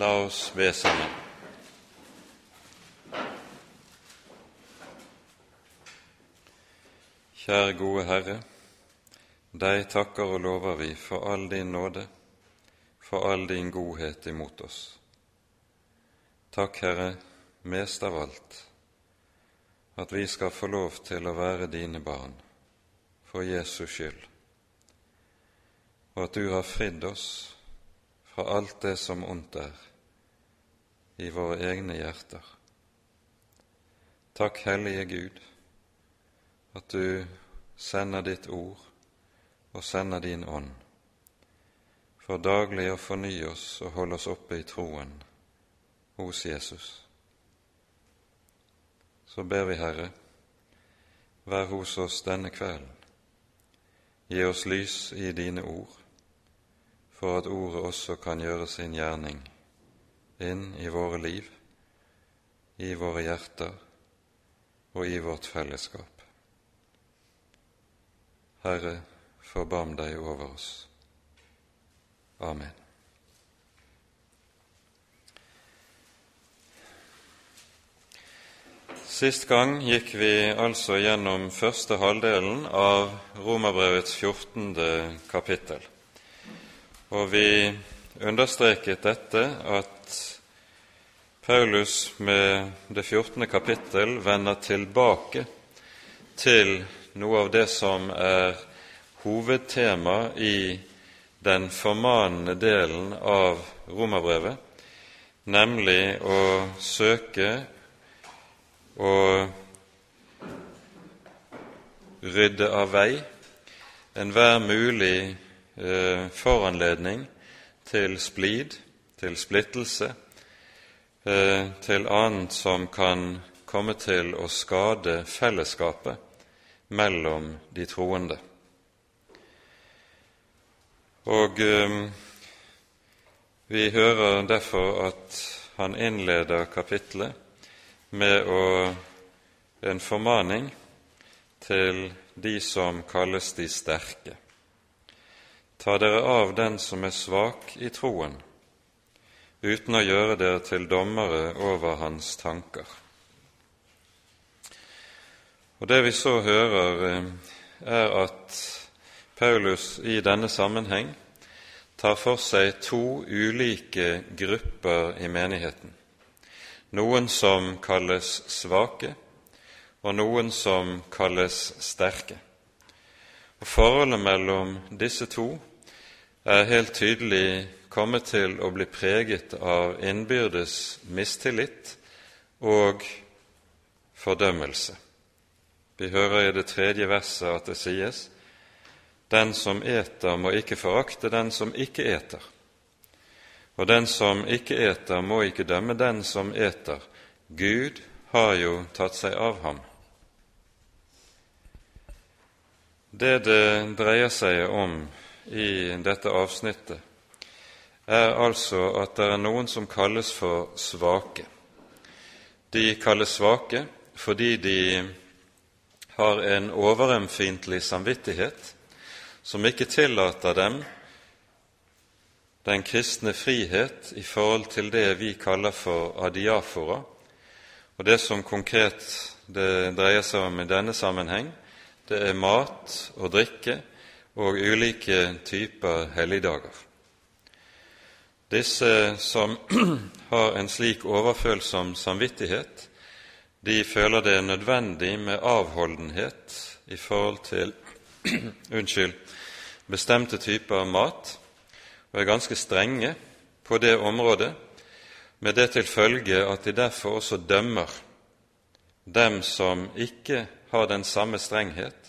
La oss be sammen. Kjære gode Herre, deg takker og lover vi for all din nåde, for all din godhet imot oss. Takk, Herre, mest av alt, at vi skal få lov til å være dine barn for Jesus skyld, og at du har fridd oss fra alt det som ondt er i våre egne hjerter. Takk, Hellige Gud, at du sender ditt ord og sender din ånd, for daglig å fornye oss og holde oss oppe i troen hos Jesus. Så ber vi, Herre, vær hos oss denne kvelden. Gi oss lys i dine ord, for at ordet også kan gjøre sin gjerning inn i våre liv, i våre hjerter og i vårt fellesskap. Herre, forbarm deg over oss. Amen. Sist gang gikk vi altså gjennom første halvdelen av Romerbrevets 14. kapittel. Og vi understreket dette at Paulus med det 14. kapittel vender tilbake til noe av det som er hovedtema i den formanende delen av romerbrevet, nemlig å søke å rydde av vei enhver mulig eh, foranledning til splid, til splittelse, eh, til annet som kan komme til å skade fellesskapet mellom de troende. Og eh, vi hører derfor at han innleder kapitlet med å, en formaning til de som kalles de sterke. Ta dere av den som er svak i troen, uten å gjøre dere til dommere over hans tanker. Og Det vi så hører, er at Paulus i denne sammenheng tar for seg to ulike grupper i menigheten. Noen som kalles svake, og noen som kalles sterke. Og Forholdet mellom disse to er helt tydelig kommet til å bli preget av innbyrdes mistillit og fordømmelse. Vi hører i det tredje verset at det sies:" Den som eter, må ikke forakte den som ikke eter. Og den som ikke eter, må ikke dømme den som eter. Gud har jo tatt seg av ham. Det det dreier seg om i dette avsnittet, er altså at det er noen som kalles for svake. De kalles svake fordi de har en overømfintlig samvittighet som ikke tillater dem den kristne frihet i forhold til det vi kaller for adiafora, og det som konkret det dreier seg om i denne sammenheng, det er mat og drikke og ulike typer helligdager. Disse som har en slik overfølsom samvittighet, de føler det nødvendig med avholdenhet i forhold til unnskyld, bestemte typer mat, og er ganske strenge på det området, med det til følge at de derfor også dømmer dem som ikke har den samme strenghet,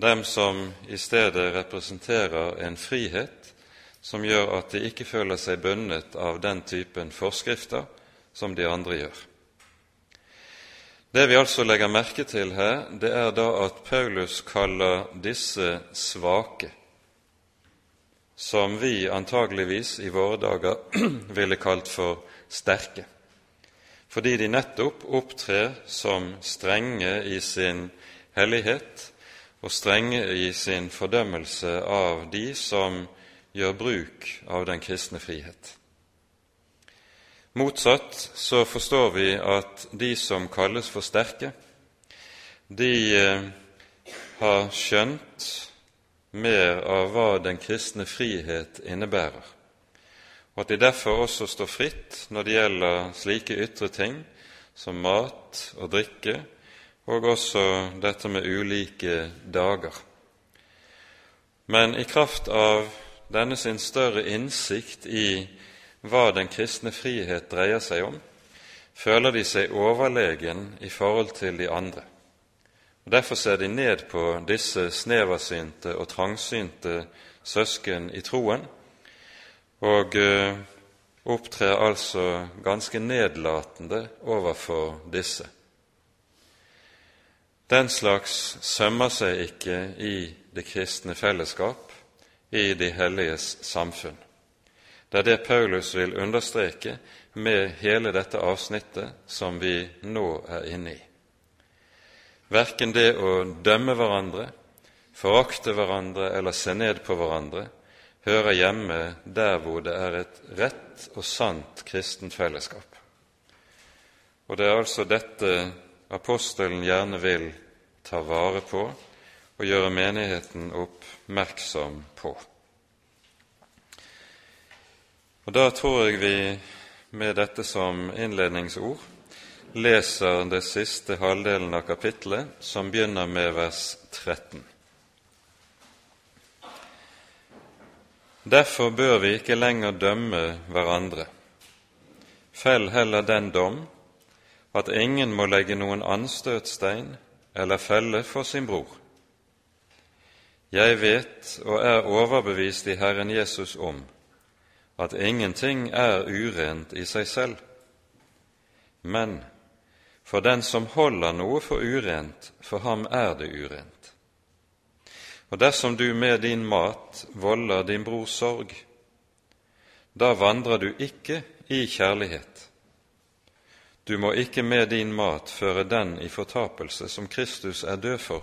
dem som i stedet representerer en frihet som gjør at de ikke føler seg bundet av den typen forskrifter som de andre gjør. Det vi altså legger merke til her, det er da at Paulus kaller disse svake, som vi antageligvis i våre dager ville kalt for sterke, fordi de nettopp opptrer som strenge i sin hellighet og strenge i sin fordømmelse av de som gjør bruk av den kristne frihet. Motsatt så forstår vi at de som kalles for sterke, de eh, har skjønt mer av hva den kristne frihet innebærer, og at de derfor også står fritt når det gjelder slike ytre ting som mat og drikke, og også dette med ulike dager. Men i kraft av denne sin større innsikt i hva den kristne frihet dreier seg om, føler de seg overlegen i forhold til de andre. Og Derfor ser de ned på disse sneversynte og trangsynte søsken i troen, og uh, opptrer altså ganske nedlatende overfor disse. Den slags sømmer seg ikke i det kristne fellesskap, i de helliges samfunn. Det er det Paulus vil understreke med hele dette avsnittet som vi nå er inne i. Verken det å dømme hverandre, forakte hverandre eller se ned på hverandre hører hjemme der hvor det er et rett og sant kristent fellesskap. Og det er altså dette apostelen gjerne vil ta vare på og gjøre menigheten oppmerksom på. Og Da tror jeg vi med dette som innledningsord leser det siste halvdelen av kapittelet, som begynner med vers 13. Derfor bør vi ikke lenger dømme hverandre. Fell heller den dom at ingen må legge noen anstøtstein eller felle for sin bror. Jeg vet og er overbevist i Herren Jesus om at ingenting er urent i seg selv. Men for den som holder noe for urent, for ham er det urent. Og dersom du med din mat volder din brors sorg, da vandrer du ikke i kjærlighet. Du må ikke med din mat føre den i fortapelse som Kristus er død for.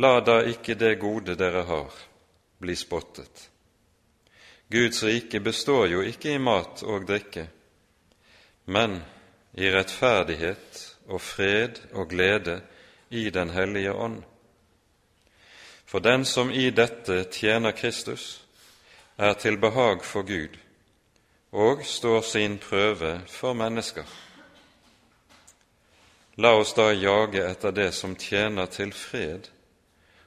La da ikke det gode dere har, bli spottet. Guds rike består jo ikke i mat og drikke, men i rettferdighet og fred og glede i Den hellige ånd. For den som i dette tjener Kristus, er til behag for Gud og står sin prøve for mennesker. La oss da jage etter det som tjener til fred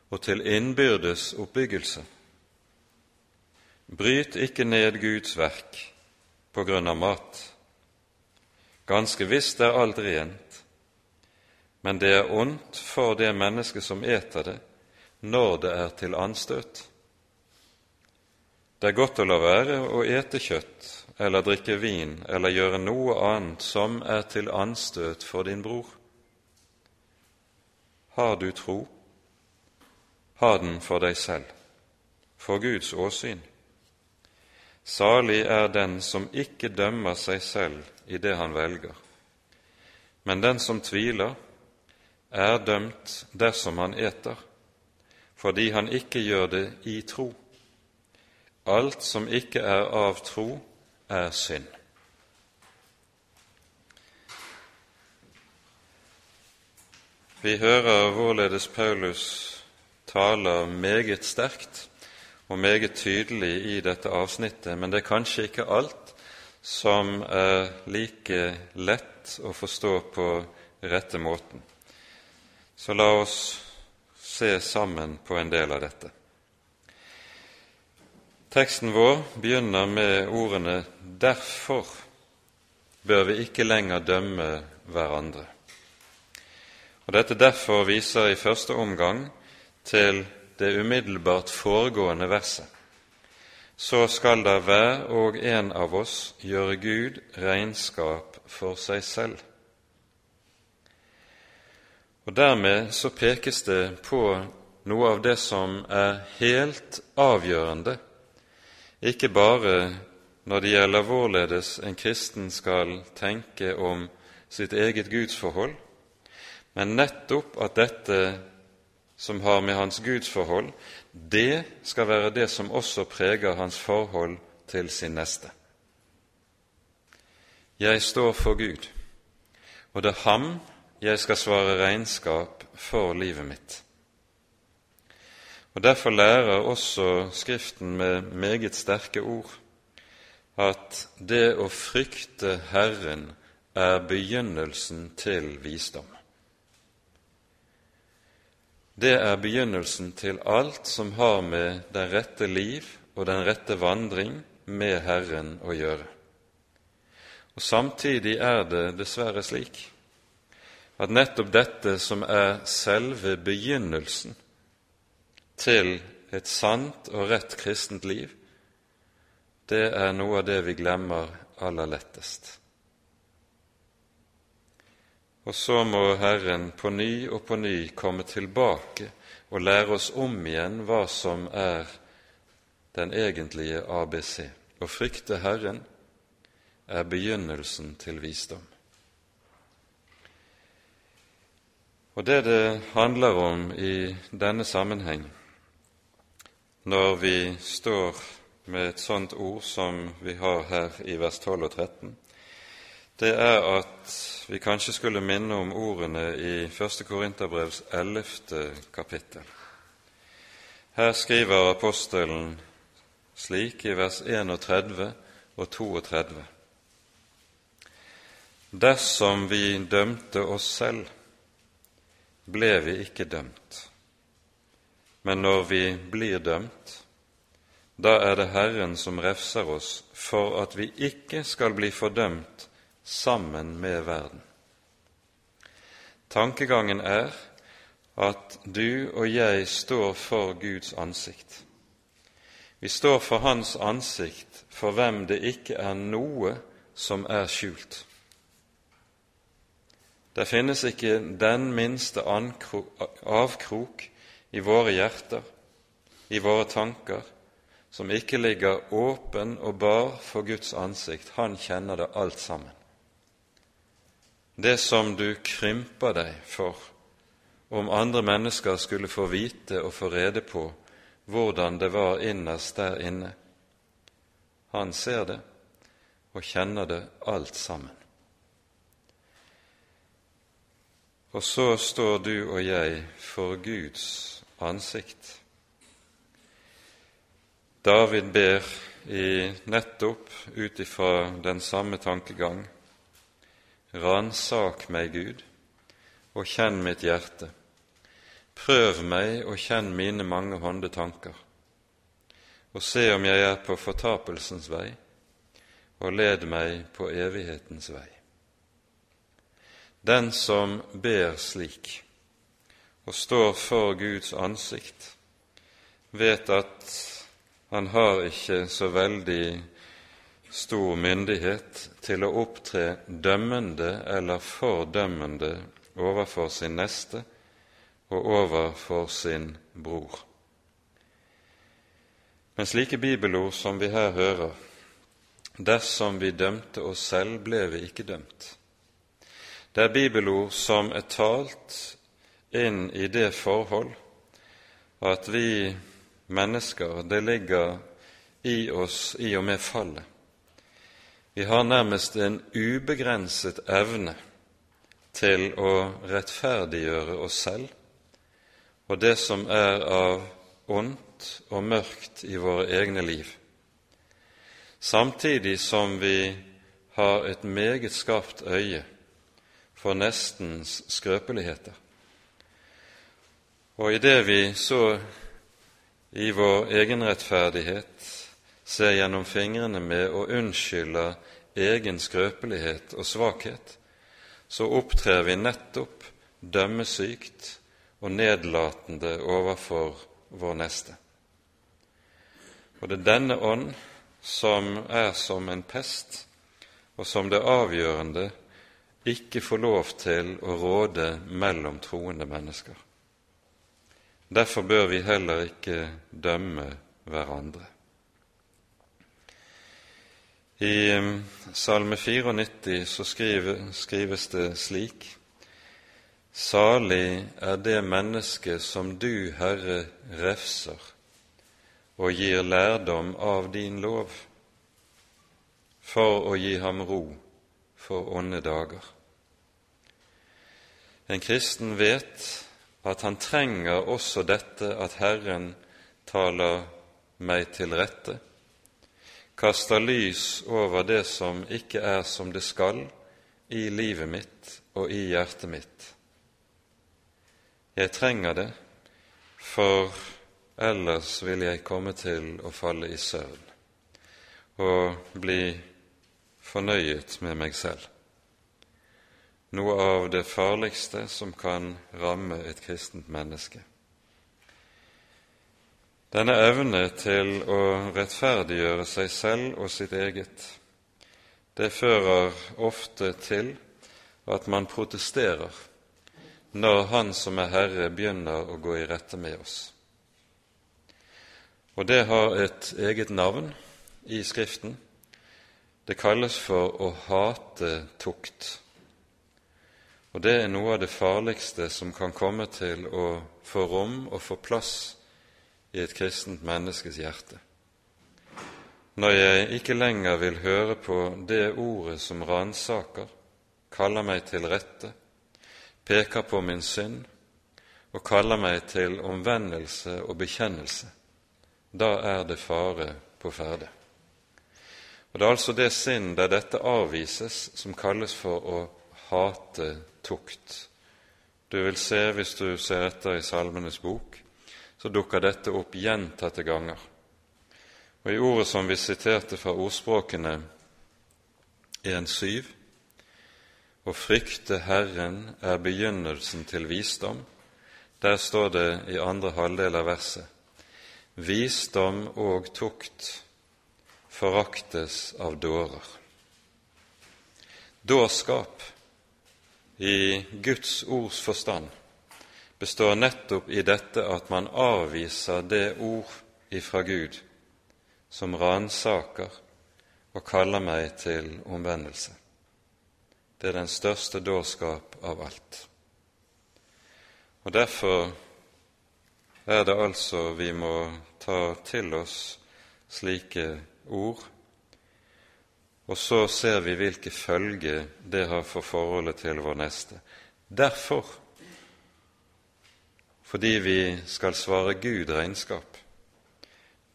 og til innbyrdes oppbyggelse Bryt ikke ned Guds verk på grunn av mat. Ganske visst er alt rent, men det er ondt for det mennesket som eter det, når det er til anstøt. Det er godt å la være å ete kjøtt eller drikke vin eller gjøre noe annet som er til anstøt for din bror. Har du tro, ha den for deg selv, for Guds åsyn. Salig er den som ikke dømmer seg selv i det han velger, men den som tviler, er dømt dersom han eter, fordi han ikke gjør det i tro. Alt som ikke er av tro, er synd. Vi hører hvorledes Paulus taler meget sterkt og meget tydelig i dette avsnittet, men det er kanskje ikke alt som er like lett å forstå på rette måten. Så la oss se sammen på en del av dette. Teksten vår begynner med ordene 'Derfor bør vi ikke lenger dømme hverandre'. Og Dette 'derfor' viser i første omgang til det umiddelbart foregående verset, så skal da hver og en av oss gjøre Gud regnskap for seg selv. Og Dermed så pekes det på noe av det som er helt avgjørende, ikke bare når det gjelder hvorledes en kristen skal tenke om sitt eget gudsforhold, men nettopp at dette som har med hans gudsforhold, det skal være det som også preger hans forhold til sin neste. jeg står for Gud, og det er ham jeg skal svare regnskap for livet mitt. Og Derfor lærer også Skriften med meget sterke ord at det å frykte Herren er begynnelsen til visdom. Det er begynnelsen til alt som har med den rette liv og den rette vandring med Herren å gjøre. Og Samtidig er det dessverre slik at nettopp dette som er selve begynnelsen til et sant og rett kristent liv, det er noe av det vi glemmer aller lettest. Og så må Herren på ny og på ny komme tilbake og lære oss om igjen hva som er den egentlige ABC. Å frykte Herren er begynnelsen til visdom. Og det det handler om i denne sammenheng, når vi står med et sånt ord som vi har her i vers 12 og 13, det er at vi kanskje skulle minne om ordene i 1. Korinterbrevs 11. kapittel. Her skriver apostelen slik i vers 31 og 32.: Dersom vi dømte oss selv, ble vi ikke dømt. Men når vi blir dømt, da er det Herren som refser oss for at vi ikke skal bli fordømt sammen med verden. Tankegangen er at du og jeg står for Guds ansikt. Vi står for Hans ansikt for hvem det ikke er noe som er skjult. Det finnes ikke den minste avkrok i våre hjerter, i våre tanker, som ikke ligger åpen og bar for Guds ansikt. Han kjenner det alt sammen. Det som du krymper deg for om andre mennesker skulle få vite og få rede på hvordan det var innerst der inne. Han ser det og kjenner det alt sammen. Og så står du og jeg for Guds ansikt. David ber i nettopp ut ifra den samme tankegang Ransak meg, Gud, og kjenn mitt hjerte. Prøv meg og kjenn mine mange hånde tanker, og se om jeg er på fortapelsens vei, og led meg på evighetens vei. Den som ber slik og står for Guds ansikt, vet at han har ikke så veldig stor myndighet til å opptre dømmende eller fordømmende overfor sin neste og overfor sin bror. Men slike bibelord som vi her hører, dersom vi dømte oss selv, ble vi ikke dømt. Det er bibelord som er talt inn i det forhold at vi mennesker, det ligger i oss i og med fallet. Vi har nærmest en ubegrenset evne til å rettferdiggjøre oss selv og det som er av ondt og mørkt i våre egne liv, samtidig som vi har et meget skarpt øye for nestens skrøpeligheter. Og idet vi så i vår egenrettferdighet ser gjennom fingrene med og unnskylder egen skrøpelighet og svakhet, så opptrer vi nettopp dømmesykt og nedlatende overfor vår neste. Og det er denne ånd som er som en pest, og som det avgjørende ikke får lov til å råde mellom troende mennesker. Derfor bør vi heller ikke dømme hverandre. I um, Salme 94 så skrives det slik:" Salig er det menneske som du, Herre, refser og gir lærdom av din lov, for å gi ham ro for onde dager. En kristen vet at han trenger også dette at Herren taler meg til rette, kaster lys over det som ikke er som det skal i livet mitt og i hjertet mitt. Jeg trenger det, for ellers vil jeg komme til å falle i søvn og bli fornøyet med meg selv. Noe av det farligste som kan ramme et kristent menneske. Denne evne til å rettferdiggjøre seg selv og sitt eget, det fører ofte til at man protesterer når Han som er Herre, begynner å gå i rette med oss. Og det har et eget navn i Skriften. Det kalles for å hate tukt. Og det er noe av det farligste som kan komme til å få rom og få plass i et kristent menneskes hjerte. Når jeg ikke lenger vil høre på det ordet som ransaker, kaller meg til rette, peker på min synd og kaller meg til omvendelse og bekjennelse, da er det fare på ferde. Og Det er altså det sinn der dette avvises, som kalles for å hate tukt. Du vil se, hvis du ser etter i Salmenes bok, så dukker dette opp gjentatte ganger. Og I ordet som vi siterte fra ordspråkene 1.7, å frykte Herren er begynnelsen til visdom, der står det i andre halvdel av verset Visdom og tukt foraktes av dårer. Dårskap i Guds ords forstand består nettopp i dette at man avviser det ord ifra Gud som ransaker og kaller meg til omvendelse. Det er den største dårskap av alt. Og Derfor er det altså vi må ta til oss slike ord, og så ser vi hvilke følge det har for forholdet til vår neste. Derfor fordi vi skal svare Gud regnskap.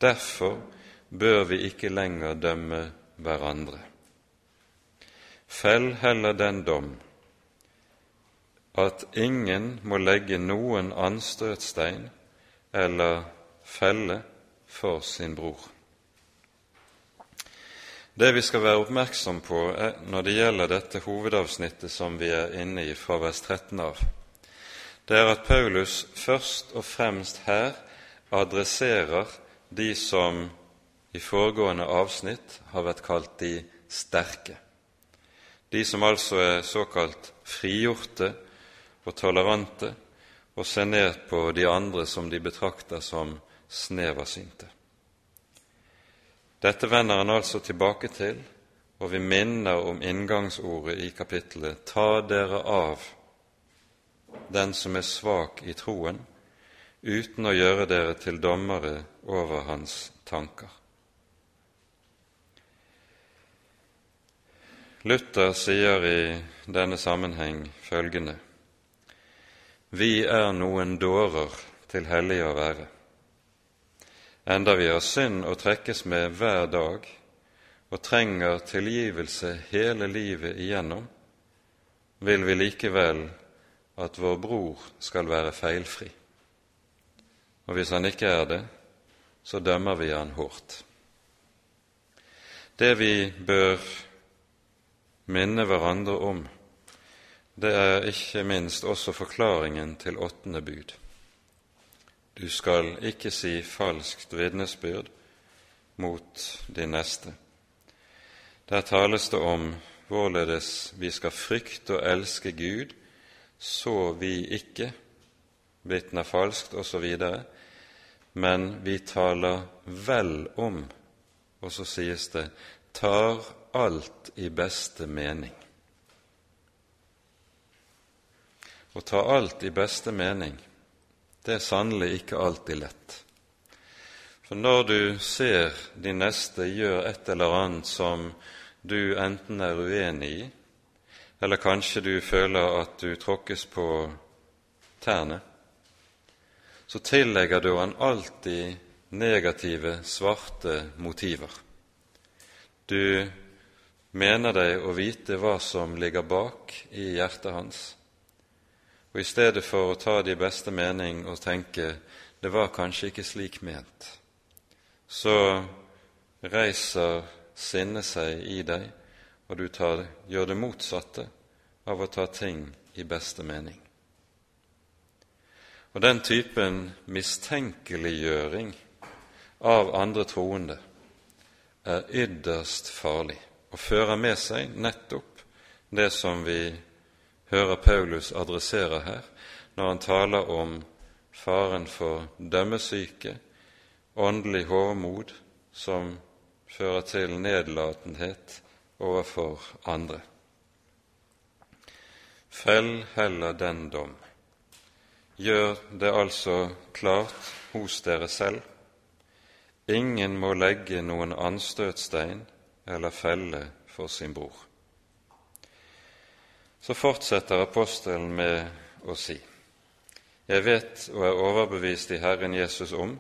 Derfor bør vi ikke lenger dømme hverandre. Fell heller den dom at ingen må legge noen anstøtstein eller felle for sin bror. Det vi skal være oppmerksom på når det gjelder dette hovedavsnittet som vi er inne i fra vers 13 av, det er at Paulus først og fremst her adresserer de som i foregående avsnitt har vært kalt de sterke, de som altså er såkalt frigjorte og tolerante og ser ned på de andre som de betrakter som sneversynte. Dette vender han altså tilbake til, og vi minner om inngangsordet i kapittelet 'Ta dere av' den som er svak i troen, uten å gjøre dere til dommere over hans tanker. Luther sier i denne sammenheng følgende.: Vi er noen dårer til hellige å være. Enda vi har synd å trekkes med hver dag og trenger tilgivelse hele livet igjennom, vil vi likevel at vår bror skal være feilfri. Og hvis han ikke er det, så dømmer vi han hårdt. Det vi bør minne hverandre om, det er ikke minst også forklaringen til åttende bud. Du skal ikke si falskt vitnesbyrd mot din neste. Der tales det om hvorledes vi skal frykte og elske Gud så vi ikke vitner falskt osv., men vi taler vel om, og så sies det tar alt i beste mening. Å ta alt i beste mening, det er sannelig ikke alltid lett. For når du ser din neste gjør et eller annet som du enten er uenig i, eller kanskje du føler at du tråkkes på tærne, så tillegger du han alltid negative, svarte motiver. Du mener deg å vite hva som ligger bak i hjertet hans, og i stedet for å ta de beste mening og tenke det var kanskje ikke slik ment, så reiser sinnet seg i deg, og du tar, gjør det motsatte av å ta ting i beste mening. Og den typen mistenkeliggjøring av andre troende er ytterst farlig og fører med seg nettopp det som vi hører Paulus adressere her når han taler om faren for dømmesyke, åndelig hovmod som fører til nedlatenhet overfor andre. Fell heller den dom. Gjør det altså klart hos dere selv Ingen må legge noen anstøtstein eller felle for sin bror. Så fortsetter apostelen med å si:" Jeg vet og er overbevist i Herren Jesus om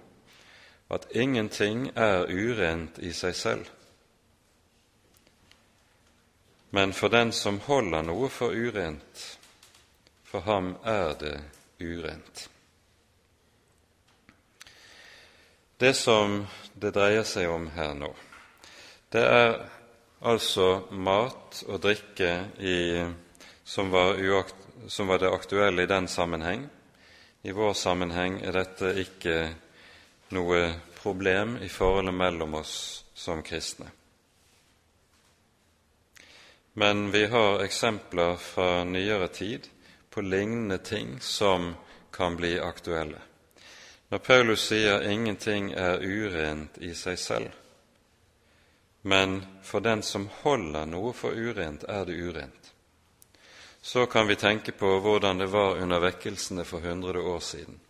at ingenting er urent i seg selv. Men for den som holder noe for urent, for ham er det urent. Det som det dreier seg om her nå, det er altså mat og drikke i, som, var som var det aktuelle i den sammenheng. I vår sammenheng er dette ikke noe problem i forholdet mellom oss som kristne. Men vi har eksempler fra nyere tid på lignende ting som kan bli aktuelle. Når Paulus sier 'ingenting er urent i seg selv', men for den som holder noe for urent, er det urent, så kan vi tenke på hvordan det var under vekkelsene for hundre år siden.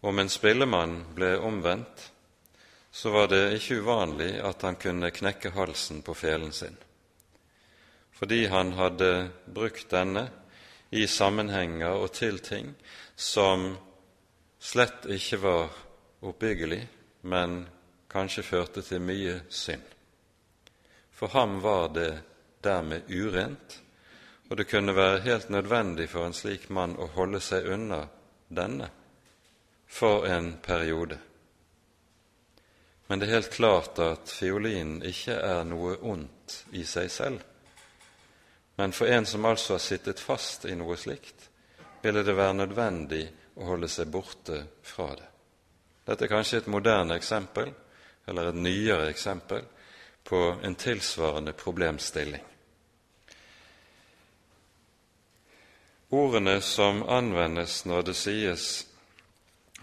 Om en spillemann ble omvendt, så var det ikke uvanlig at han kunne knekke halsen på felen sin, fordi han hadde brukt denne i sammenhenger og til ting som slett ikke var oppbyggelig, men kanskje førte til mye synd. For ham var det dermed urent, og det kunne være helt nødvendig for en slik mann å holde seg unna denne for en periode. Men det er helt klart at fiolinen ikke er noe ondt i seg selv. Men for en som altså har sittet fast i noe slikt, ville det være nødvendig å holde seg borte fra det. Dette er kanskje et moderne eksempel, eller et nyere eksempel, på en tilsvarende problemstilling. Ordene som anvendes når det sies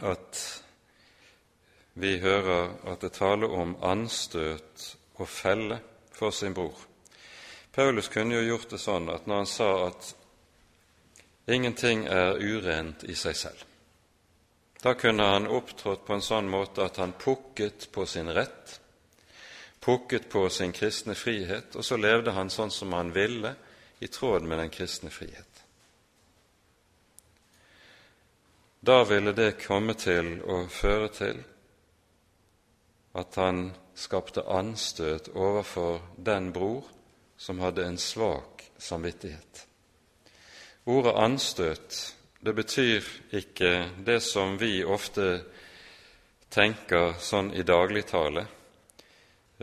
at vi hører at det taler om anstøt og felle for sin bror Paulus kunne jo gjort det sånn at når han sa at Ingenting er urent i seg selv. Da kunne han opptrådt på en sånn måte at han pukket på sin rett, pukket på sin kristne frihet, og så levde han sånn som han ville, i tråd med den kristne frihet. Da ville det komme til å føre til at han skapte anstøt overfor den bror som hadde en svak samvittighet. Ordet anstøt det betyr ikke det som vi ofte tenker sånn i dagligtale,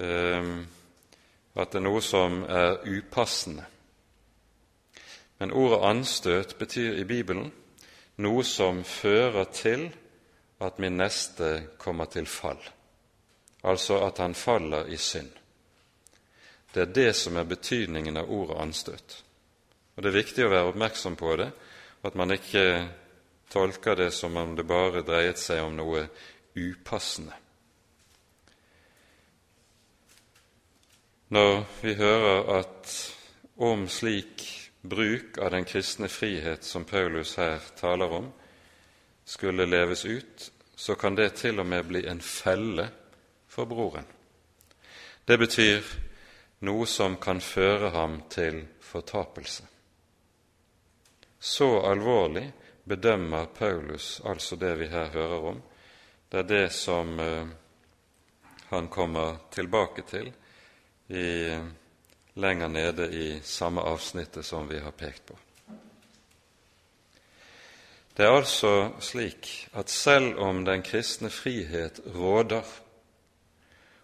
ehm, at det er noe som er upassende. Men ordet anstøt betyr i Bibelen noe som fører til at min neste kommer til fall, altså at han faller i synd. Det er det som er betydningen av ordet anstøt. Og Det er viktig å være oppmerksom på det, at man ikke tolker det som om det bare dreiet seg om noe upassende. Når vi hører at om slik bruk av den kristne frihet som Paulus her taler om, skulle leves ut, så kan det til og med bli en felle for broren. Det betyr noe som kan føre ham til fortapelse. Så alvorlig bedømmer Paulus altså det vi her hører om. Det er det som eh, han kommer tilbake til i, lenger nede i samme avsnittet som vi har pekt på. Det er altså slik at selv om den kristne frihet råder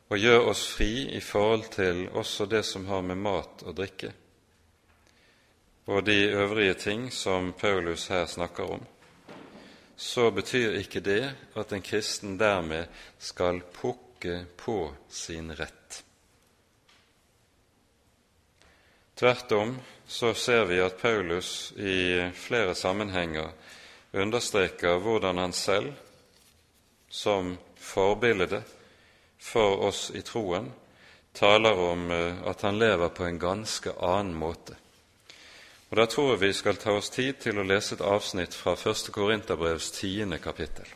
og gjør oss fri i forhold til også det som har med mat og drikke, og de øvrige ting som Paulus her snakker om, så betyr ikke det at en kristen dermed skal pukke på sin rett. Tvert om så ser vi at Paulus i flere sammenhenger understreker hvordan han selv, som forbilde for oss i troen, taler om eh, at han lever på en ganske annen måte. Og Da tror jeg vi skal ta oss tid til å lese et avsnitt fra 1. Korinterbrevs tiende kapittel.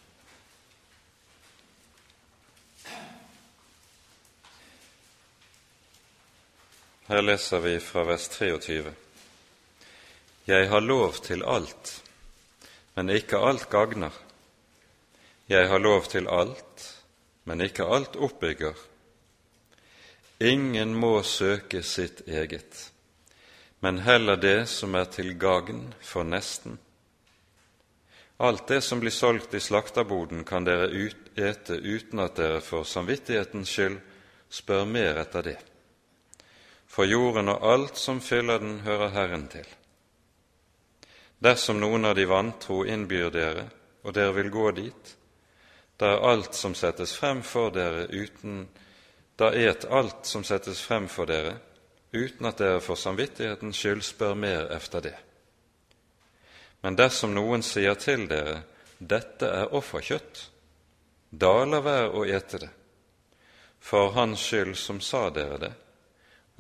Her leser vi fra vers 23. Jeg har lov til alt, men ikke alt gagner. Jeg har lov til alt, men ikke alt oppbygger. Ingen må søke sitt eget, men heller det som er til gagn for nesten. Alt det som blir solgt i slakterboden, kan dere ut, ete uten at dere for samvittighetens skyld spør mer etter det. For jorden og alt som fyller den, hører Herren til. Dersom noen av de vantro innbyr dere, og dere vil gå dit, da er alt som settes frem for dere uten da et alt som settes frem for dere, uten at dere for samvittighetens skyld spør mer efter det. Men dersom noen sier til dere, dette er offerkjøtt, da la være å ete det, for hans skyld som sa dere det,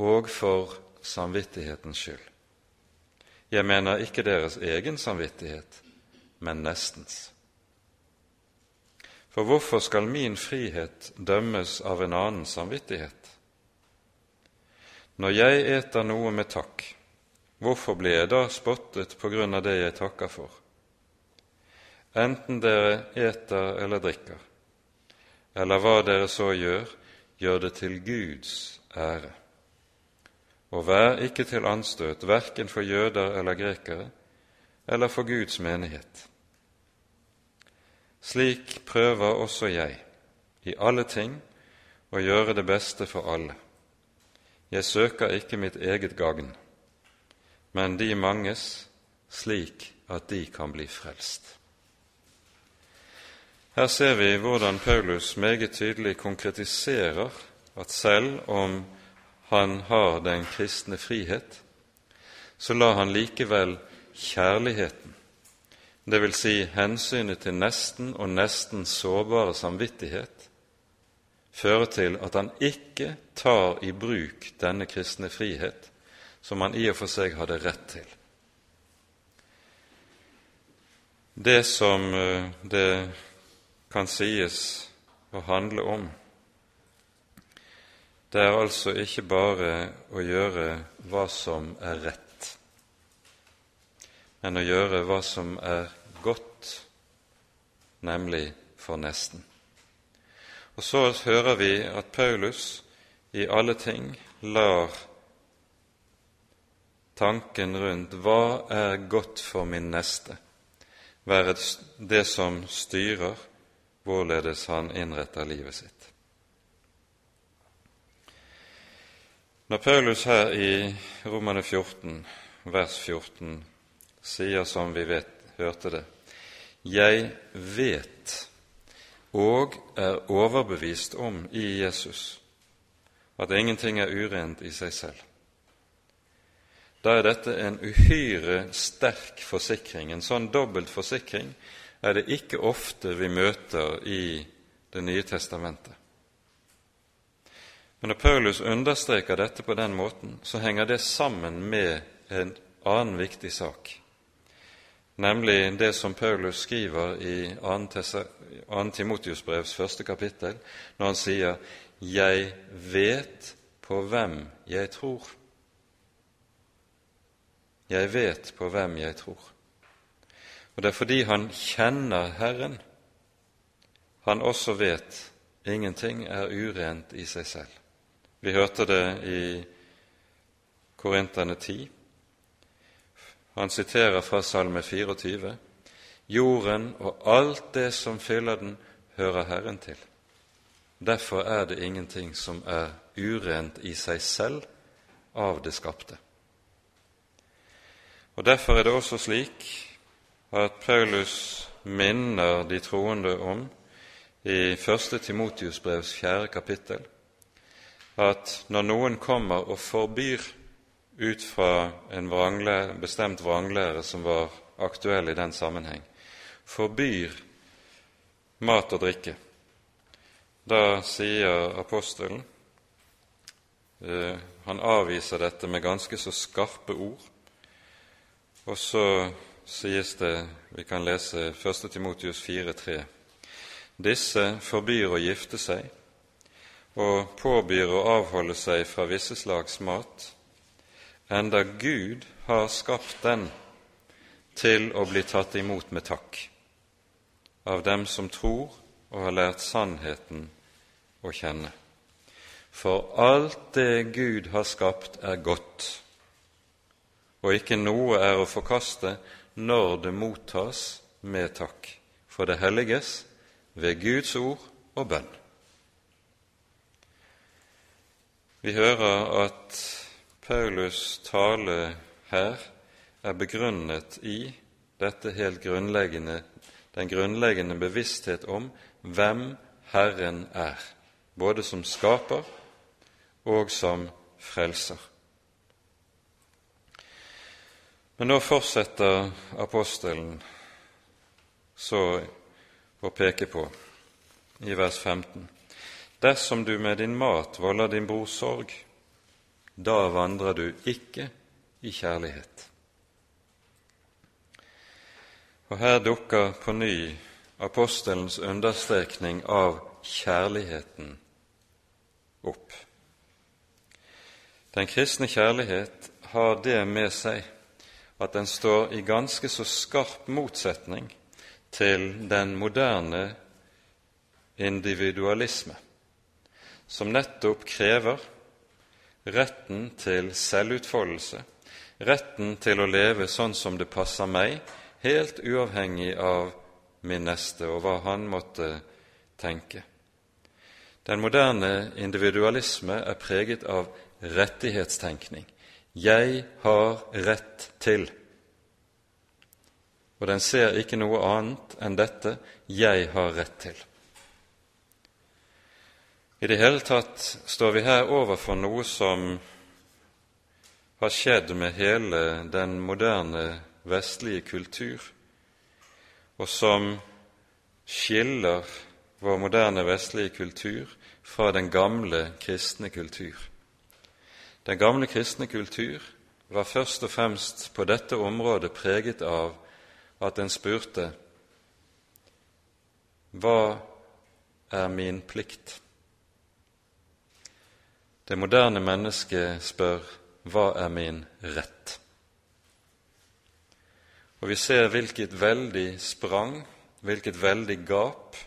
og for samvittighetens skyld. Jeg mener ikke deres egen samvittighet, men nestens. For hvorfor skal min frihet dømmes av en annen samvittighet? Når jeg eter noe med takk, hvorfor blir jeg da spottet på grunn av det jeg takker for? Enten dere eter eller drikker, eller hva dere så gjør, gjør det til Guds ære og vær ikke til anstøt verken for jøder eller grekere eller for Guds menighet. Slik prøver også jeg i alle ting å gjøre det beste for alle. Jeg søker ikke mitt eget gagn, men de manges, slik at de kan bli frelst. Her ser vi hvordan Paulus meget tydelig konkretiserer at selv om han har den kristne frihet, så lar han likevel kjærligheten, dvs. Si hensynet til nesten og nesten sårbare samvittighet, føre til at han ikke tar i bruk denne kristne frihet, som han i og for seg hadde rett til. Det som eh, det kan sies å handle om, det er altså ikke bare å gjøre hva som er rett, men å gjøre hva som er godt, nemlig for nesten. Og så hører vi at Paulus i alle ting lar tanken rundt hva er godt for min neste, være det som styrer hvorledes han innretter livet sitt. Når Paulus her i Romane 14, vers 14, sier som vi vet, hørte det Jeg vet og er overbevist om i Jesus at ingenting er urent i seg selv. Da er dette en uhyre sterk forsikring. En sånn dobbelt forsikring er det ikke ofte vi møter i Det nye testamentet. Men når Paulus understreker dette på den måten, så henger det sammen med en annen viktig sak, nemlig det som Paulus skriver i 2. Timotius brevs første kapittel, når han sier 'Jeg vet på hvem jeg tror'. jeg vet på hvem jeg tror. Og det er fordi han kjenner Herren, han også vet ingenting er urent i seg selv. Vi hørte det i Korinterne 10. Han siterer fra Salme 24. Jorden og alt det som fyller den, hører Herren til. Derfor er det ingenting som er urent i seg selv av det skapte. Og Derfor er det også slik at Paulus minner de troende om i 1. Timotius brevs fjerde kapittel at når noen kommer og forbyr ut fra en vranglære, bestemt vranglære som var aktuell i den sammenheng, forbyr mat og drikke, da sier apostelen eh, Han avviser dette med ganske så skarpe ord. Og så sies det, vi kan lese 1. Timotius 4,3.: Disse forbyr å gifte seg og påbyr å avholde seg fra visse slags mat, enda Gud har skapt den til å bli tatt imot med takk av dem som tror og har lært sannheten å kjenne. For alt det Gud har skapt, er godt, og ikke noe er å forkaste når det mottas med takk, for det helliges ved Guds ord og bønn. Vi hører at Paulus' tale her er begrunnet i dette helt grunnleggende, den grunnleggende bevissthet om hvem Herren er, både som skaper og som frelser. Men nå fortsetter apostelen så å peke på i vers 15. Dersom du med din mat volder din bror sorg, da vandrer du ikke i kjærlighet. Og her dukker på ny apostelens understrekning av kjærligheten opp. Den kristne kjærlighet har det med seg at den står i ganske så skarp motsetning til den moderne individualisme, som nettopp krever retten til selvutfoldelse, retten til å leve sånn som det passer meg, helt uavhengig av min neste og hva han måtte tenke. Den moderne individualisme er preget av rettighetstenkning. Jeg har rett til. Og den ser ikke noe annet enn dette jeg har rett til. I det hele tatt står vi her overfor noe som har skjedd med hele den moderne vestlige kultur, og som skiller vår moderne vestlige kultur fra den gamle kristne kultur. Den gamle kristne kultur var først og fremst på dette området preget av at en spurte Hva er min plikt? Det moderne mennesket spør hva er min rett? Og vi ser hvilket veldig sprang, hvilket veldig gap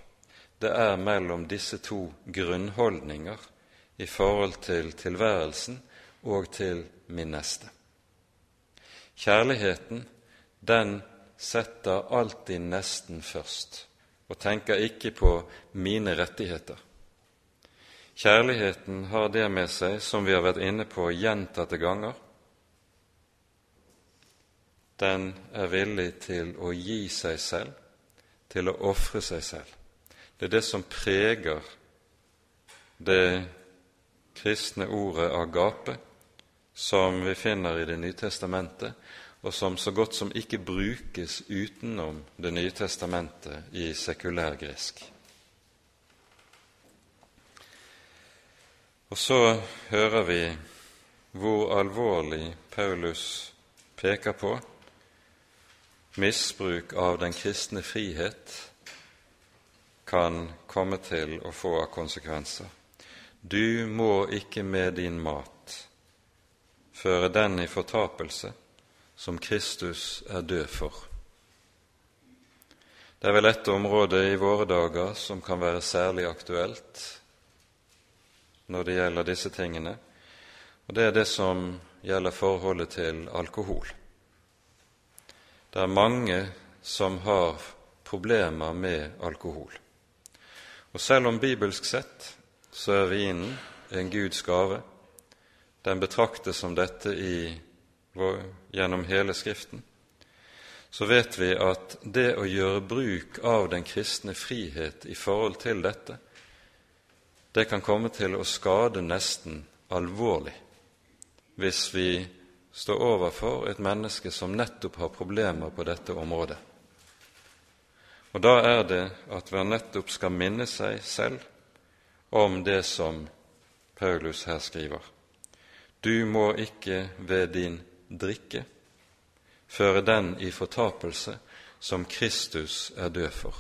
det er mellom disse to grunnholdninger i forhold til tilværelsen og til min neste. Kjærligheten, den setter alltid nesten først og tenker ikke på mine rettigheter. Kjærligheten har det med seg, som vi har vært inne på gjentatte ganger. Den er villig til å gi seg selv, til å ofre seg selv. Det er det som preger det kristne ordet agape, som vi finner i Det nye testamentet, og som så godt som ikke brukes utenom Det nye testamentet i sekulær gresk. Og så hører vi hvor alvorlig Paulus peker på misbruk av den kristne frihet kan komme til å få av konsekvenser. Du må ikke med din mat føre den i fortapelse som Kristus er død for. Det er vel ett område i våre dager som kan være særlig aktuelt når det gjelder disse tingene, og det er det som gjelder forholdet til alkohol. Det er mange som har problemer med alkohol. Og selv om bibelsk sett så er vinen en Guds gave, den betraktes som dette i, gjennom hele Skriften, så vet vi at det å gjøre bruk av den kristne frihet i forhold til dette, det kan komme til å skade nesten alvorlig hvis vi står overfor et menneske som nettopp har problemer på dette området. Og Da er det at hver nettopp skal minne seg selv om det som Paulus her skriver. Du må ikke ved din drikke føre den i fortapelse som Kristus er død for.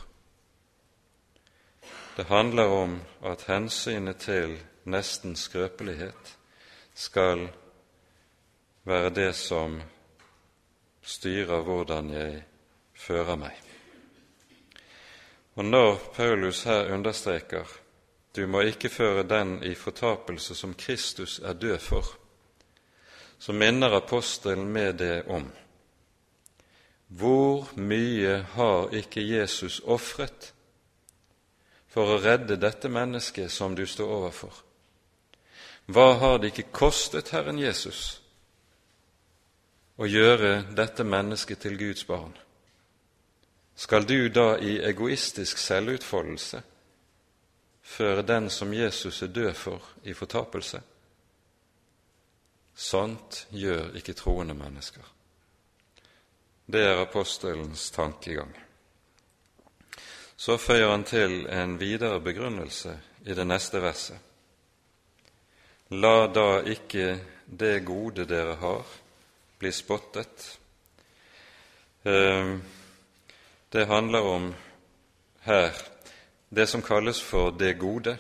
Det handler om at hensynet til nesten skrøpelighet skal være det som styrer hvordan jeg fører meg. Og når Paulus her understreker du må ikke føre den i fortapelse som Kristus er død for, så minner apostelen med det om hvor mye har ikke Jesus ofret for å redde dette mennesket som du står overfor? Hva har det ikke kostet Herren Jesus å gjøre dette mennesket til Guds barn? Skal du da i egoistisk selvutfoldelse føre den som Jesus er død for, i fortapelse? Sånt gjør ikke troende mennesker. Det er apostelens tankegang. Så føyer han til en videre begrunnelse i det neste verset. La da ikke det gode dere har, bli spottet. Ehm, det handler om her det som kalles for det gode.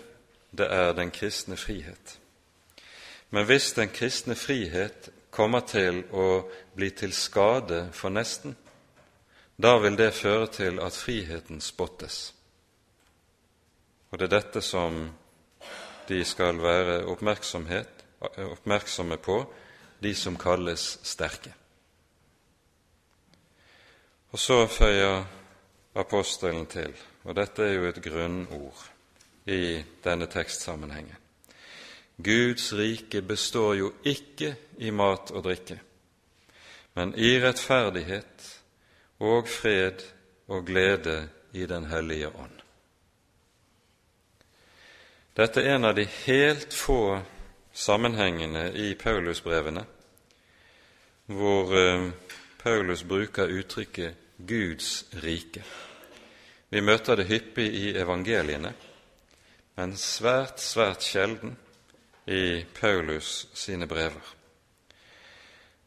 Det er den kristne frihet. Men hvis den kristne frihet kommer til å bli til skade for nesten, da vil det føre til at friheten spottes. Og det er dette som de skal være oppmerksomme på, de som kalles sterke. Og så føyer apostelen til, og dette er jo et grunnord i denne tekstsammenhengen Guds rike består jo ikke i mat og drikke, men i rettferdighet og fred og glede i Den hellige ånd. Dette er en av de helt få sammenhengene i Paulusbrevene hvor eh, Paulus bruker uttrykket Guds rike. Vi møter det hyppig i evangeliene, men svært, svært sjelden i Paulus sine brever.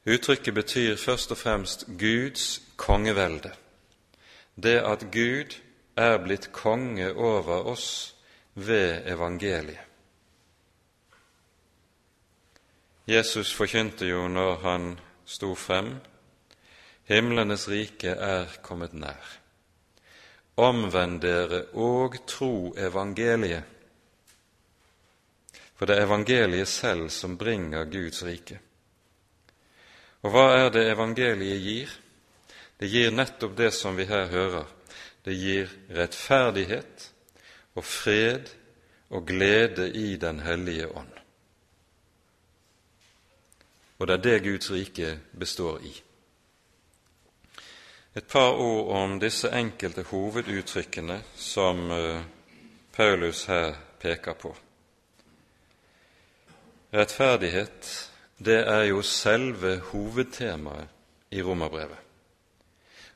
Uttrykket betyr først og fremst Guds kongevelde, det at Gud er blitt konge over oss ved evangeliet. Jesus forkynte jo når han sto frem, himlenes rike er kommet nær. Omvend dere og tro evangeliet for det er evangeliet selv som bringer Guds rike. Og hva er det evangeliet gir? Det gir nettopp det som vi her hører. Det gir rettferdighet og fred og glede i Den hellige ånd. Og det er det Guds rike består i. Et par ord om disse enkelte hoveduttrykkene som eh, Paulus her peker på. Rettferdighet, det er jo selve hovedtemaet i romerbrevet.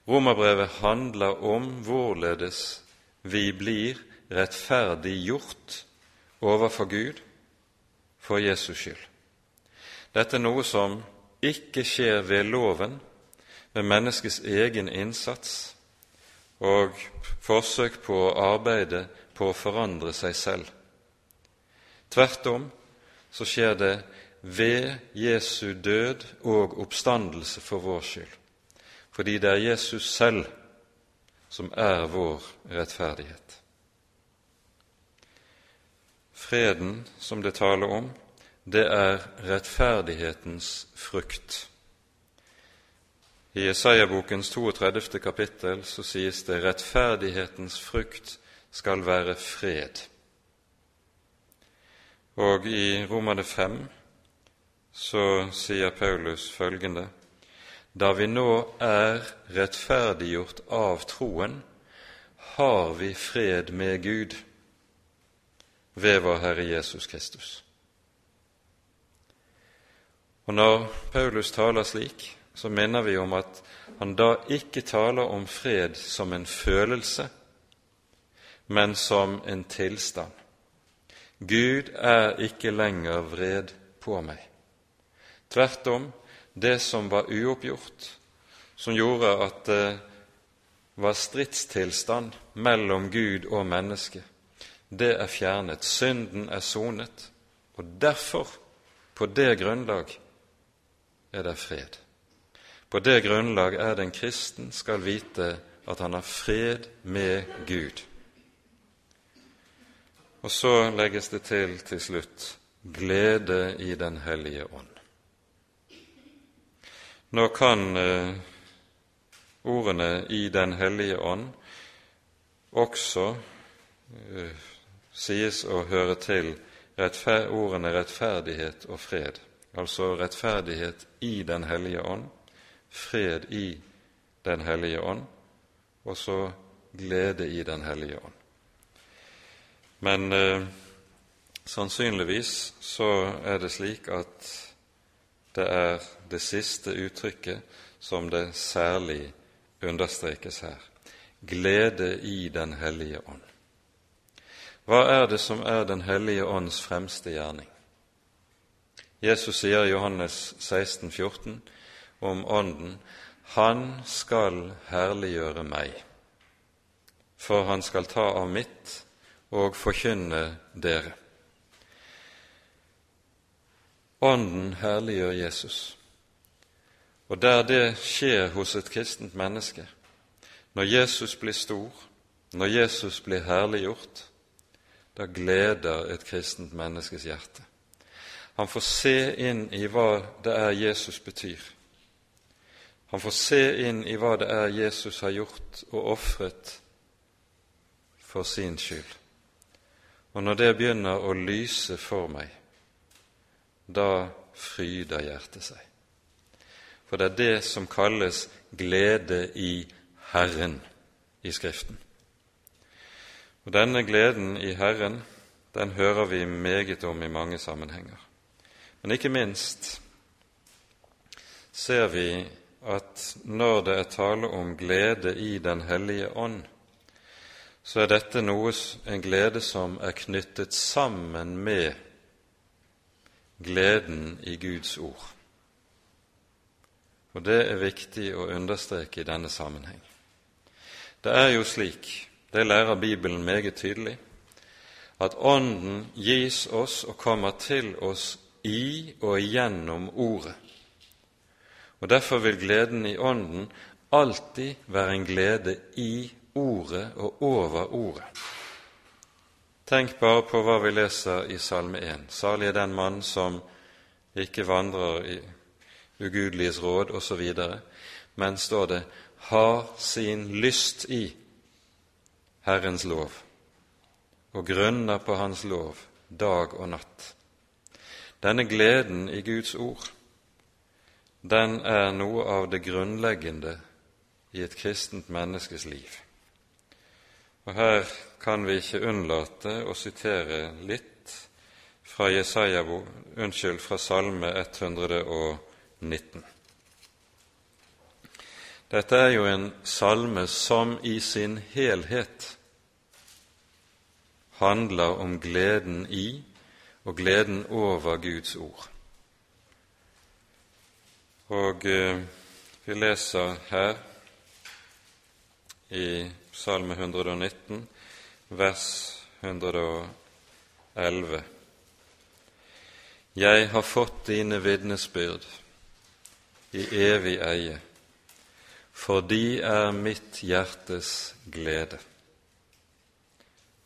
Romerbrevet handler om hvorledes vi blir rettferdiggjort overfor Gud for Jesus skyld. Dette er noe som ikke skjer ved loven, ved menneskets egen innsats og forsøk på å arbeide på å forandre seg selv. Tvert om så skjer det ved Jesu død og oppstandelse for vår skyld, fordi det er Jesus selv som er vår rettferdighet. Freden som det taler om, det er rettferdighetens frukt. I Jesaja-bokens 32. kapittel så sies det rettferdighetens frukt skal være fred. Og i Romane 5 så sier Paulus følgende Da vi nå er rettferdiggjort av troen, har vi fred med Gud ved vår Herre Jesus Kristus. Og Når Paulus taler slik, så minner vi om at han da ikke taler om fred som en følelse, men som en tilstand. Gud er ikke lenger vred på meg. Tvert om, det som var uoppgjort, som gjorde at det var stridstilstand mellom Gud og menneske, det er fjernet. Synden er sonet, og derfor, på det grunnlag, er det fred. På det grunnlag er den kristen skal vite at han har fred med Gud. Og så legges det til til slutt glede i Den hellige ånd. Nå kan eh, ordene 'i Den hellige ånd' også eh, sies å høre til ordene rettferdighet og fred, altså rettferdighet i Den hellige ånd, fred i Den hellige ånd, og så glede i Den hellige ånd. Men eh, sannsynligvis så er det slik at det er det siste uttrykket som det særlig understrekes her glede i Den hellige ånd. Hva er det som er Den hellige ånds fremste gjerning? Jesus sier i Johannes 16, 14 om Ånden Han skal herliggjøre meg, for han skal ta av mitt og forkynne dere. Ånden herliggjør Jesus. Og der det skjer hos et kristent menneske, når Jesus blir stor, når Jesus blir herliggjort, da gleder et kristent menneskes hjerte. Han får se inn i hva det er Jesus betyr. Han får se inn i hva det er Jesus har gjort og ofret for sin skyld. Og når det begynner å lyse for meg, da fryder hjertet seg. For det er det som kalles glede i Herren i Skriften. Og Denne gleden i Herren den hører vi meget om i mange sammenhenger. Men ikke minst ser vi at når det er tale om glede i Den hellige ånd, så er dette noe, en glede som er knyttet sammen med gleden i Guds ord. Og det er viktig å understreke i denne sammenheng. Det er jo slik det lærer Bibelen meget tydelig, at Ånden gis oss og kommer til oss i og gjennom Ordet. Og Derfor vil gleden i Ånden alltid være en glede i Ordet og over Ordet. Tenk bare på hva vi leser i Salme 1. Salig er den mann som ikke vandrer i ugudeliges råd osv., men står det har sin lyst i Herrens lov og grunner på Hans lov dag og natt. Denne gleden i Guds ord, den er noe av det grunnleggende i et kristent menneskes liv. Og Her kan vi ikke unnlate å sitere litt fra Jesaja, unnskyld, fra Salme 119. Dette er jo en salme som i sin helhet handler om gleden i og gleden over Guds ord. Og eh, vi leser her i Salme 119, vers 111. Jeg har fått dine vitnesbyrd i evig eie, for de er mitt hjertes glede.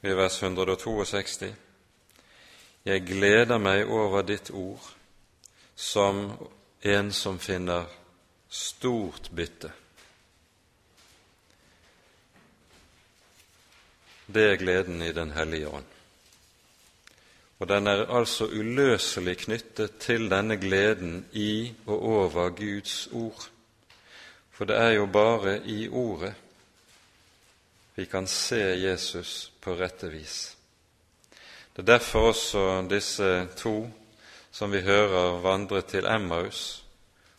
I vers 162.: Jeg gleder meg over ditt ord som en som finner stort bytte. Det er gleden i Den hellige ånd. Og den er altså uløselig knyttet til denne gleden i og over Guds ord. For det er jo bare i Ordet vi kan se Jesus på rette vis. Det er derfor også disse to som vi hører vandre til Emmaus,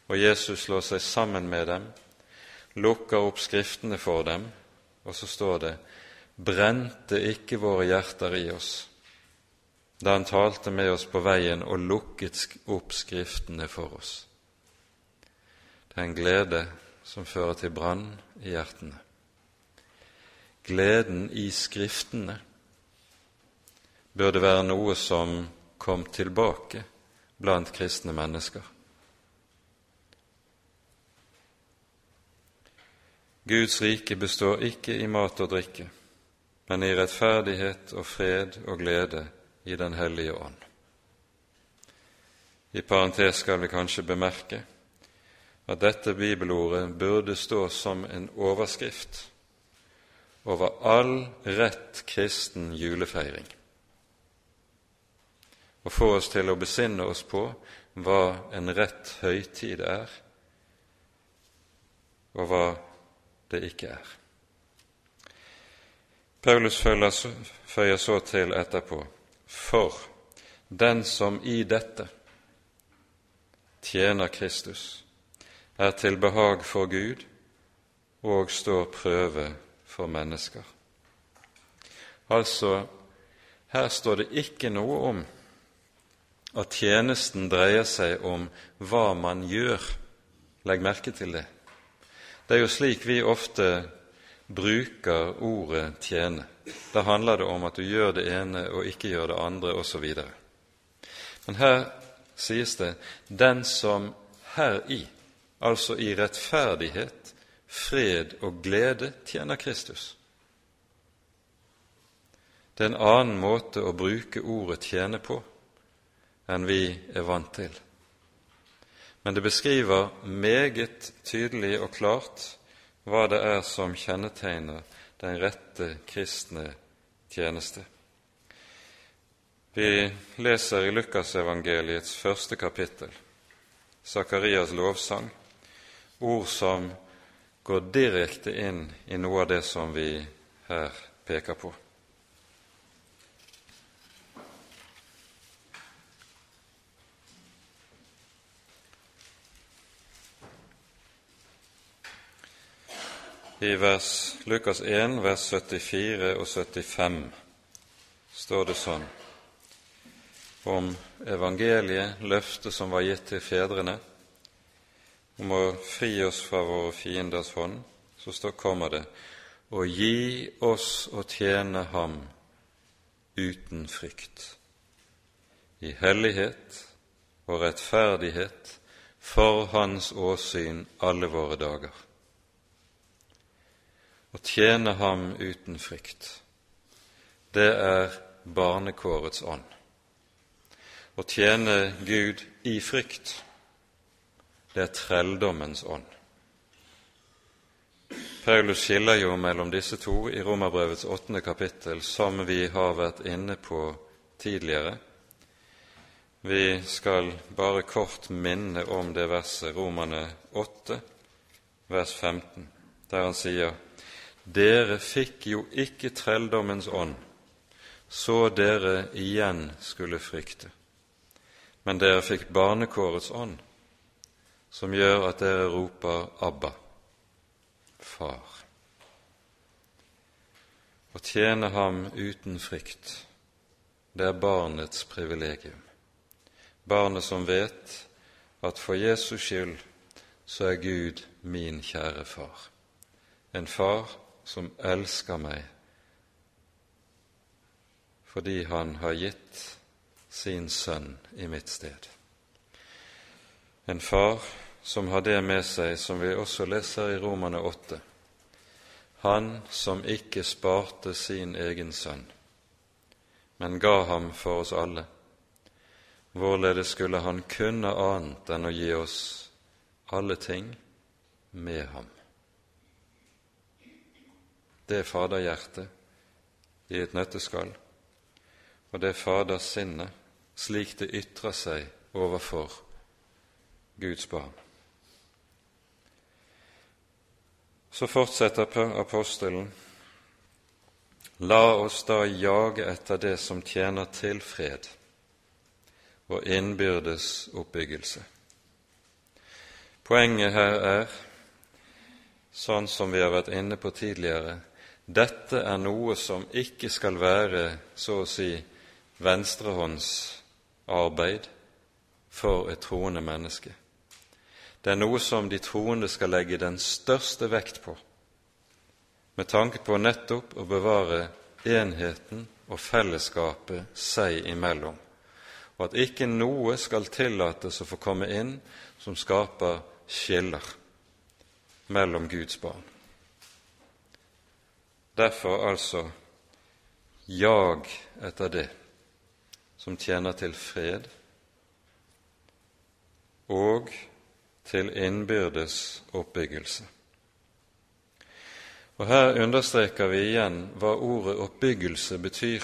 og Jesus slår seg sammen med dem, lukker opp Skriftene for dem, og så står det:" Brente ikke våre hjerter i oss da han talte med oss på veien og lukket opp Skriftene for oss. Det er en glede som fører til brann i hjertene. Gleden i Skriftene burde være noe som kom tilbake blant kristne mennesker. Guds rike består ikke i mat og drikke, men i rettferdighet og fred og glede i Den hellige ånd. I parentes skal vi kanskje bemerke at dette bibelordet burde stå som en overskrift over all rett kristen julefeiring, og få oss til å besinne oss på hva en rett høytid er, og hva det ikke er. Paulus føyer så til etterpå for den som i dette tjener Kristus, er til behag for Gud og står prøve for mennesker. Altså, her står det ikke noe om at tjenesten dreier seg om hva man gjør. Legg merke til det. Det er jo slik vi ofte bruker ordet 'tjene'. Da handler det om at du gjør det ene og ikke gjør det andre, osv. Men her sies det 'den som heri', altså i rettferdighet, fred og glede, tjener Kristus. Det er en annen måte å bruke ordet 'tjene' på enn vi er vant til. Men det beskriver meget tydelig og klart hva det er som kjennetegner den rette kristne tjeneste. Vi leser i Lukasevangeliets første kapittel, Sakarias lovsang, ord som går direkte inn i noe av det som vi her peker på. I vers, Lukas 1, vers 74 og 75 står det sånn. Om evangeliet, løftet som var gitt til fedrene, om å fri oss fra våre fienders hånd, så står, kommer det å gi oss å tjene Ham uten frykt, i hellighet og rettferdighet for Hans åsyn alle våre dager å tjene ham uten frykt, det er barnekårets ånd. Å tjene Gud i frykt, det er trelldommens ånd. Paulus skiller jo mellom disse to i Romerbrevets åttende kapittel, som vi har vært inne på tidligere. Vi skal bare kort minne om det verset, Romerne 8, vers 15, der han sier dere fikk jo ikke trelldommens ånd, så dere igjen skulle frykte. Men dere fikk barnekårets ånd, som gjør at dere roper 'Abba, Far'. Å tjene ham uten frykt, det er barnets privilegium. Barnet som vet at for Jesus skyld så er Gud min kjære far. En far som elsker meg fordi han har gitt sin sønn i mitt sted. En far som har det med seg, som vi også leser i Romane 8. Han som ikke sparte sin egen sønn, men ga ham for oss alle. Hvorledes skulle han kunne annet enn å gi oss alle ting med ham? Det er faderhjertet i et nøtteskall, og det er fadersinnet slik det ytrer seg overfor Guds barn. Så fortsetter apostelen. La oss da jage etter det som tjener til fred og innbyrdes oppbyggelse. Poenget her er, sånn som vi har vært inne på tidligere, dette er noe som ikke skal være så å si venstrehåndsarbeid for et troende menneske. Det er noe som de troende skal legge den største vekt på, med tanke på nettopp å bevare enheten og fellesskapet seg imellom, og at ikke noe skal tillates å få komme inn som skaper skiller mellom Guds barn. Derfor altså jag etter det som tjener til fred, og til innbyrdes oppbyggelse. Og Her understreker vi igjen hva ordet 'oppbyggelse' betyr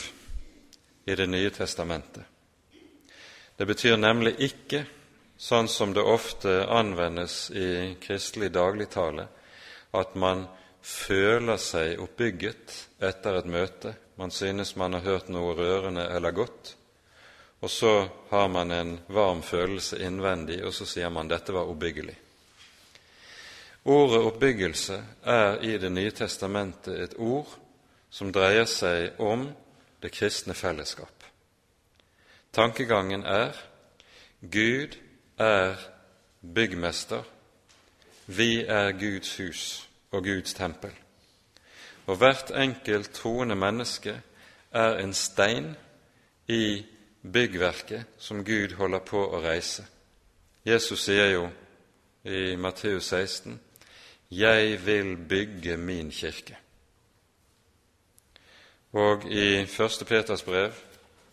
i Det nye testamentet. Det betyr nemlig ikke, sånn som det ofte anvendes i kristelig dagligtale, at man føler seg oppbygget etter et møte, man synes man har hørt noe rørende eller godt, og så har man en varm følelse innvendig, og så sier man dette var oppbyggelig. Ordet oppbyggelse er i Det nye testamentet et ord som dreier seg om det kristne fellesskap. Tankegangen er Gud er byggmester, vi er Guds hus og Guds tempel. Og hvert enkelt troende menneske er en stein i byggverket som Gud holder på å reise. Jesus sier jo i Matteus 16 'Jeg vil bygge min kirke'. Og i første Peters brev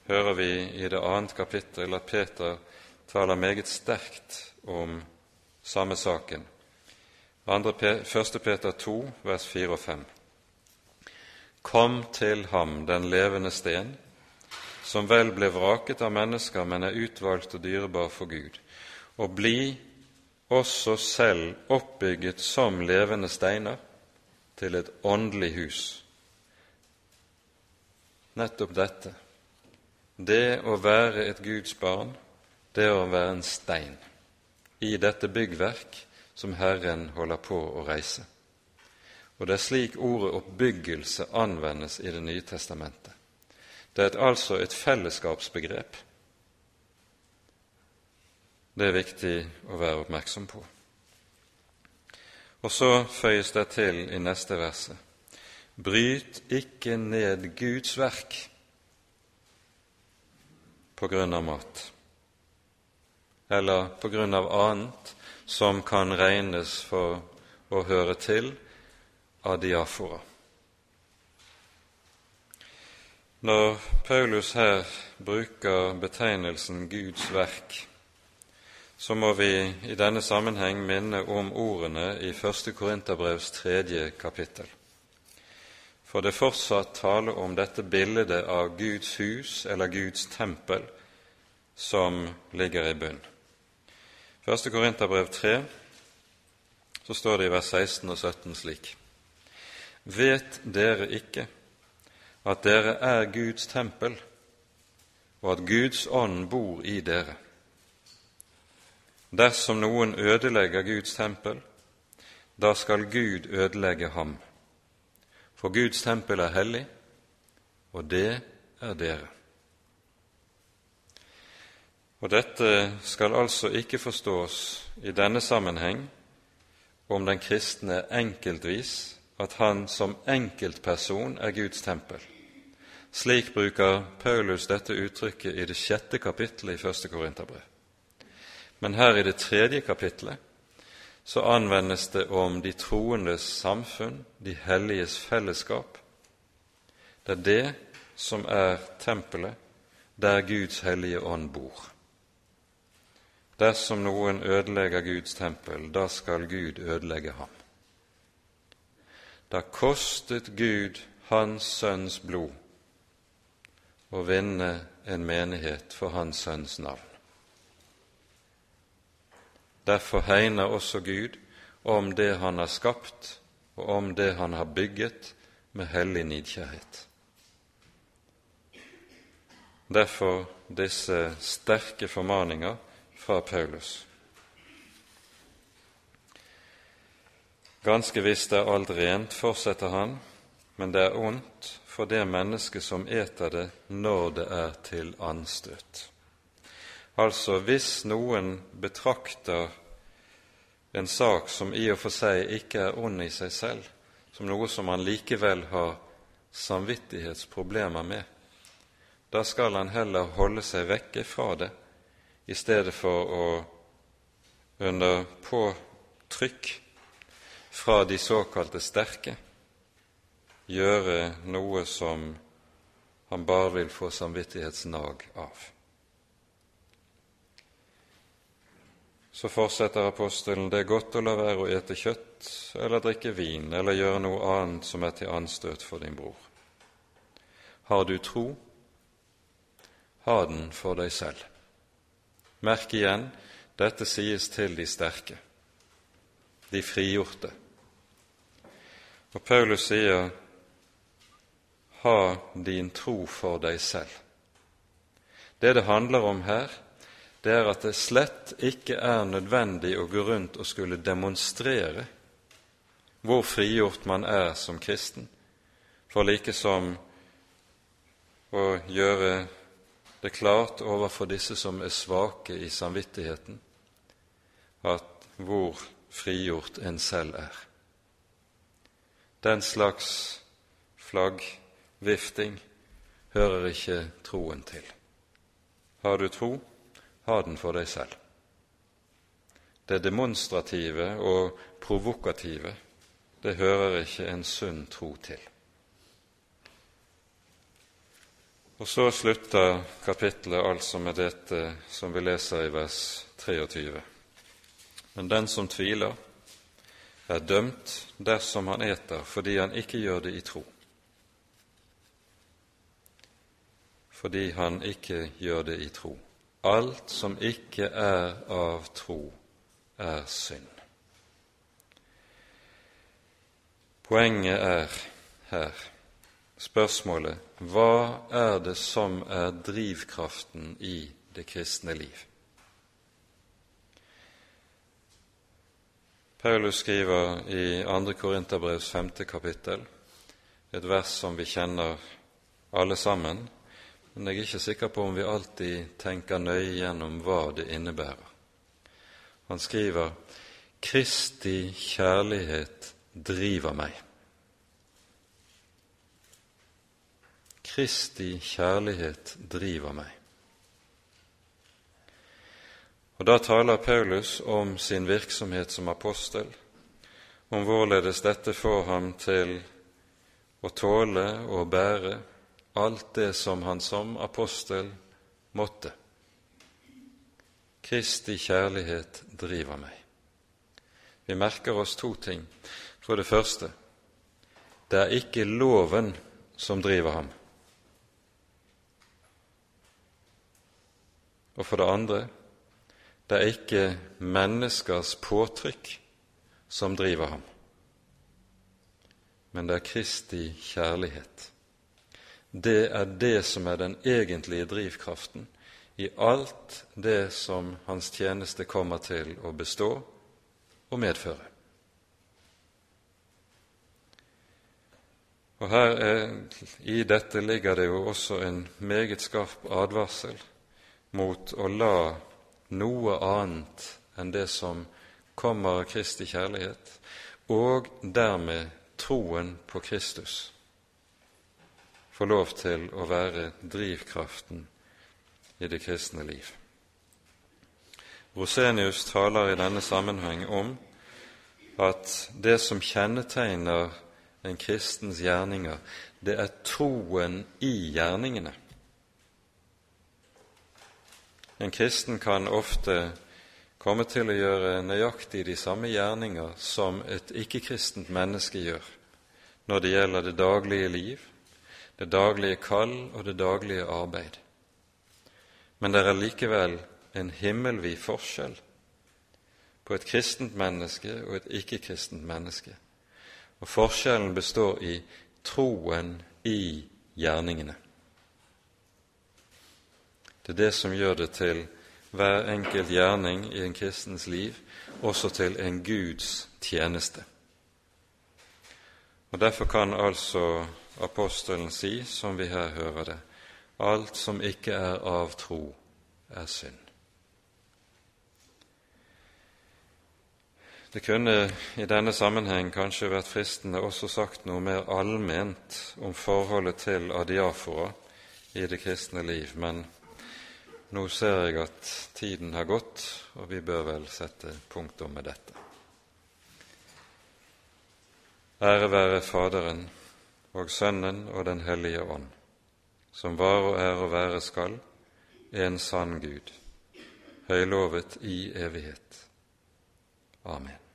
hører vi i det annet kapittel at Peter taler meget sterkt om samme saken. Første Peter 2, vers 4 og 5. Kom til ham, den levende sten, som vel ble vraket av mennesker, men er utvalgt og dyrebar for Gud, og bli også selv oppbygget som levende steiner til et åndelig hus. Nettopp dette, det å være et Guds barn, det å være en stein i dette byggverk som Herren holder på å reise. Og det er slik ordet oppbyggelse anvendes i Det nye testamentet. Det er altså et fellesskapsbegrep. Det er viktig å være oppmerksom på. Og så føyes det til i neste verset Bryt ikke ned Guds verk på grunn av mat, eller på grunn av annet som kan regnes for å høre til adiafora. Når Paulus her bruker betegnelsen Guds verk, så må vi i denne sammenheng minne om ordene i 1. Korinterbrevs tredje kapittel. For det fortsatt tale om dette bildet av Guds hus eller Guds tempel som ligger i bunn. 1. Korinterbrev 3, så står det i vers 16 og 17 slik.: Vet dere ikke at dere er Guds tempel, og at Guds ånd bor i dere. Dersom noen ødelegger Guds tempel, da skal Gud ødelegge ham. For Guds tempel er hellig, og det er dere. Og dette skal altså ikke forstås i denne sammenheng om den kristne enkeltvis, at han som enkeltperson er Guds tempel Slik bruker Paulus dette uttrykket i det sjette kapittelet i første Korinterbrev. Men her i det tredje kapittelet så anvendes det om de troendes samfunn, de helliges fellesskap. Det er det som er tempelet, der Guds hellige ånd bor. Dersom noen ødelegger Guds tempel, da skal Gud ødelegge ham. Da kostet Gud Hans Sønns blod å vinne en menighet for Hans Sønns navn. Derfor hegner også Gud om det Han har skapt, og om det Han har bygget, med hellig nidkjærhet. Derfor disse sterke formaninger fra Paulus. Ganske visst er alt rent, fortsetter han, men det er ondt for det mennesket som eter det når det er til anstøt. Altså, hvis noen betrakter en sak som i og for seg ikke er ond i seg selv, som noe som han likevel har samvittighetsproblemer med, da skal han heller holde seg vekke fra det, i stedet for å under påtrykk fra de såkalte sterke gjøre noe som han bare vil få samvittighetsnag av. Så fortsetter apostelen det er godt å la være å ete kjøtt eller drikke vin eller gjøre noe annet som er til anstøt for din bror. Har du tro, ha den for deg selv. Merk igjen, dette sies til de sterke, de frigjorte. Og Paulus sier, ha din tro for deg selv. Det det handler om her, det er at det slett ikke er nødvendig å gå rundt og skulle demonstrere hvor frigjort man er som kristen, for like som å gjøre det klart overfor disse som er svake i samvittigheten, at hvor frigjort en selv er. Den slags flaggvifting hører ikke troen til. Har du tro, ha den for deg selv. Det demonstrative og provokative, det hører ikke en sunn tro til. Og så slutter kapittelet altså med dette som vi leser i vers 23. Men den som tviler, er dømt dersom han eter fordi han ikke gjør det i tro. Fordi han ikke gjør det i tro. Alt som ikke er av tro, er synd. Poenget er her spørsmålet hva er det som er drivkraften i det kristne liv? Paulus skriver i 2. Korinterbrevs 5. kapittel et vers som vi kjenner alle sammen, men jeg er ikke sikker på om vi alltid tenker nøye gjennom hva det innebærer. Han skriver Kristi kjærlighet driver meg. Kristi kjærlighet driver meg. Og Da taler Paulus om sin virksomhet som apostel, om hvorledes dette får ham til å tåle og bære alt det som han som apostel måtte. Kristi kjærlighet driver meg. Vi merker oss to ting. For det første, det er ikke loven som driver ham. Og for det andre det er ikke menneskers påtrykk som driver ham, men det er Kristi kjærlighet. Det er det som er den egentlige drivkraften i alt det som hans tjeneste kommer til å bestå og medføre. Og her er, I dette ligger det jo også en meget skarp advarsel mot å la noe annet enn det som kommer av Kristi kjærlighet, og dermed troen på Kristus, få lov til å være drivkraften i det kristne liv. Rosenius taler i denne sammenheng om at det som kjennetegner en kristens gjerninger, det er troen i gjerningene. En kristen kan ofte komme til å gjøre nøyaktig de samme gjerninger som et ikke-kristent menneske gjør når det gjelder det daglige liv, det daglige kall og det daglige arbeid. Men det er likevel en himmelvid forskjell på et kristent menneske og et ikke-kristent menneske. Og forskjellen består i troen i gjerningene. Det er det som gjør det til hver enkelt gjerning i en kristens liv også til en Guds tjeneste. Og Derfor kan altså apostelen si, som vi her hører det, alt som ikke er av tro, er synd. Det kunne i denne sammenheng kanskje vært fristende også sagt noe mer allment om forholdet til adiafora i det kristne liv, men nå ser jeg at tiden har gått, og vi bør vel sette punktum med dette. Ære være Faderen og Sønnen og Den hellige ånd, som var og er og være skal, en sann Gud, høylovet i evighet. Amen.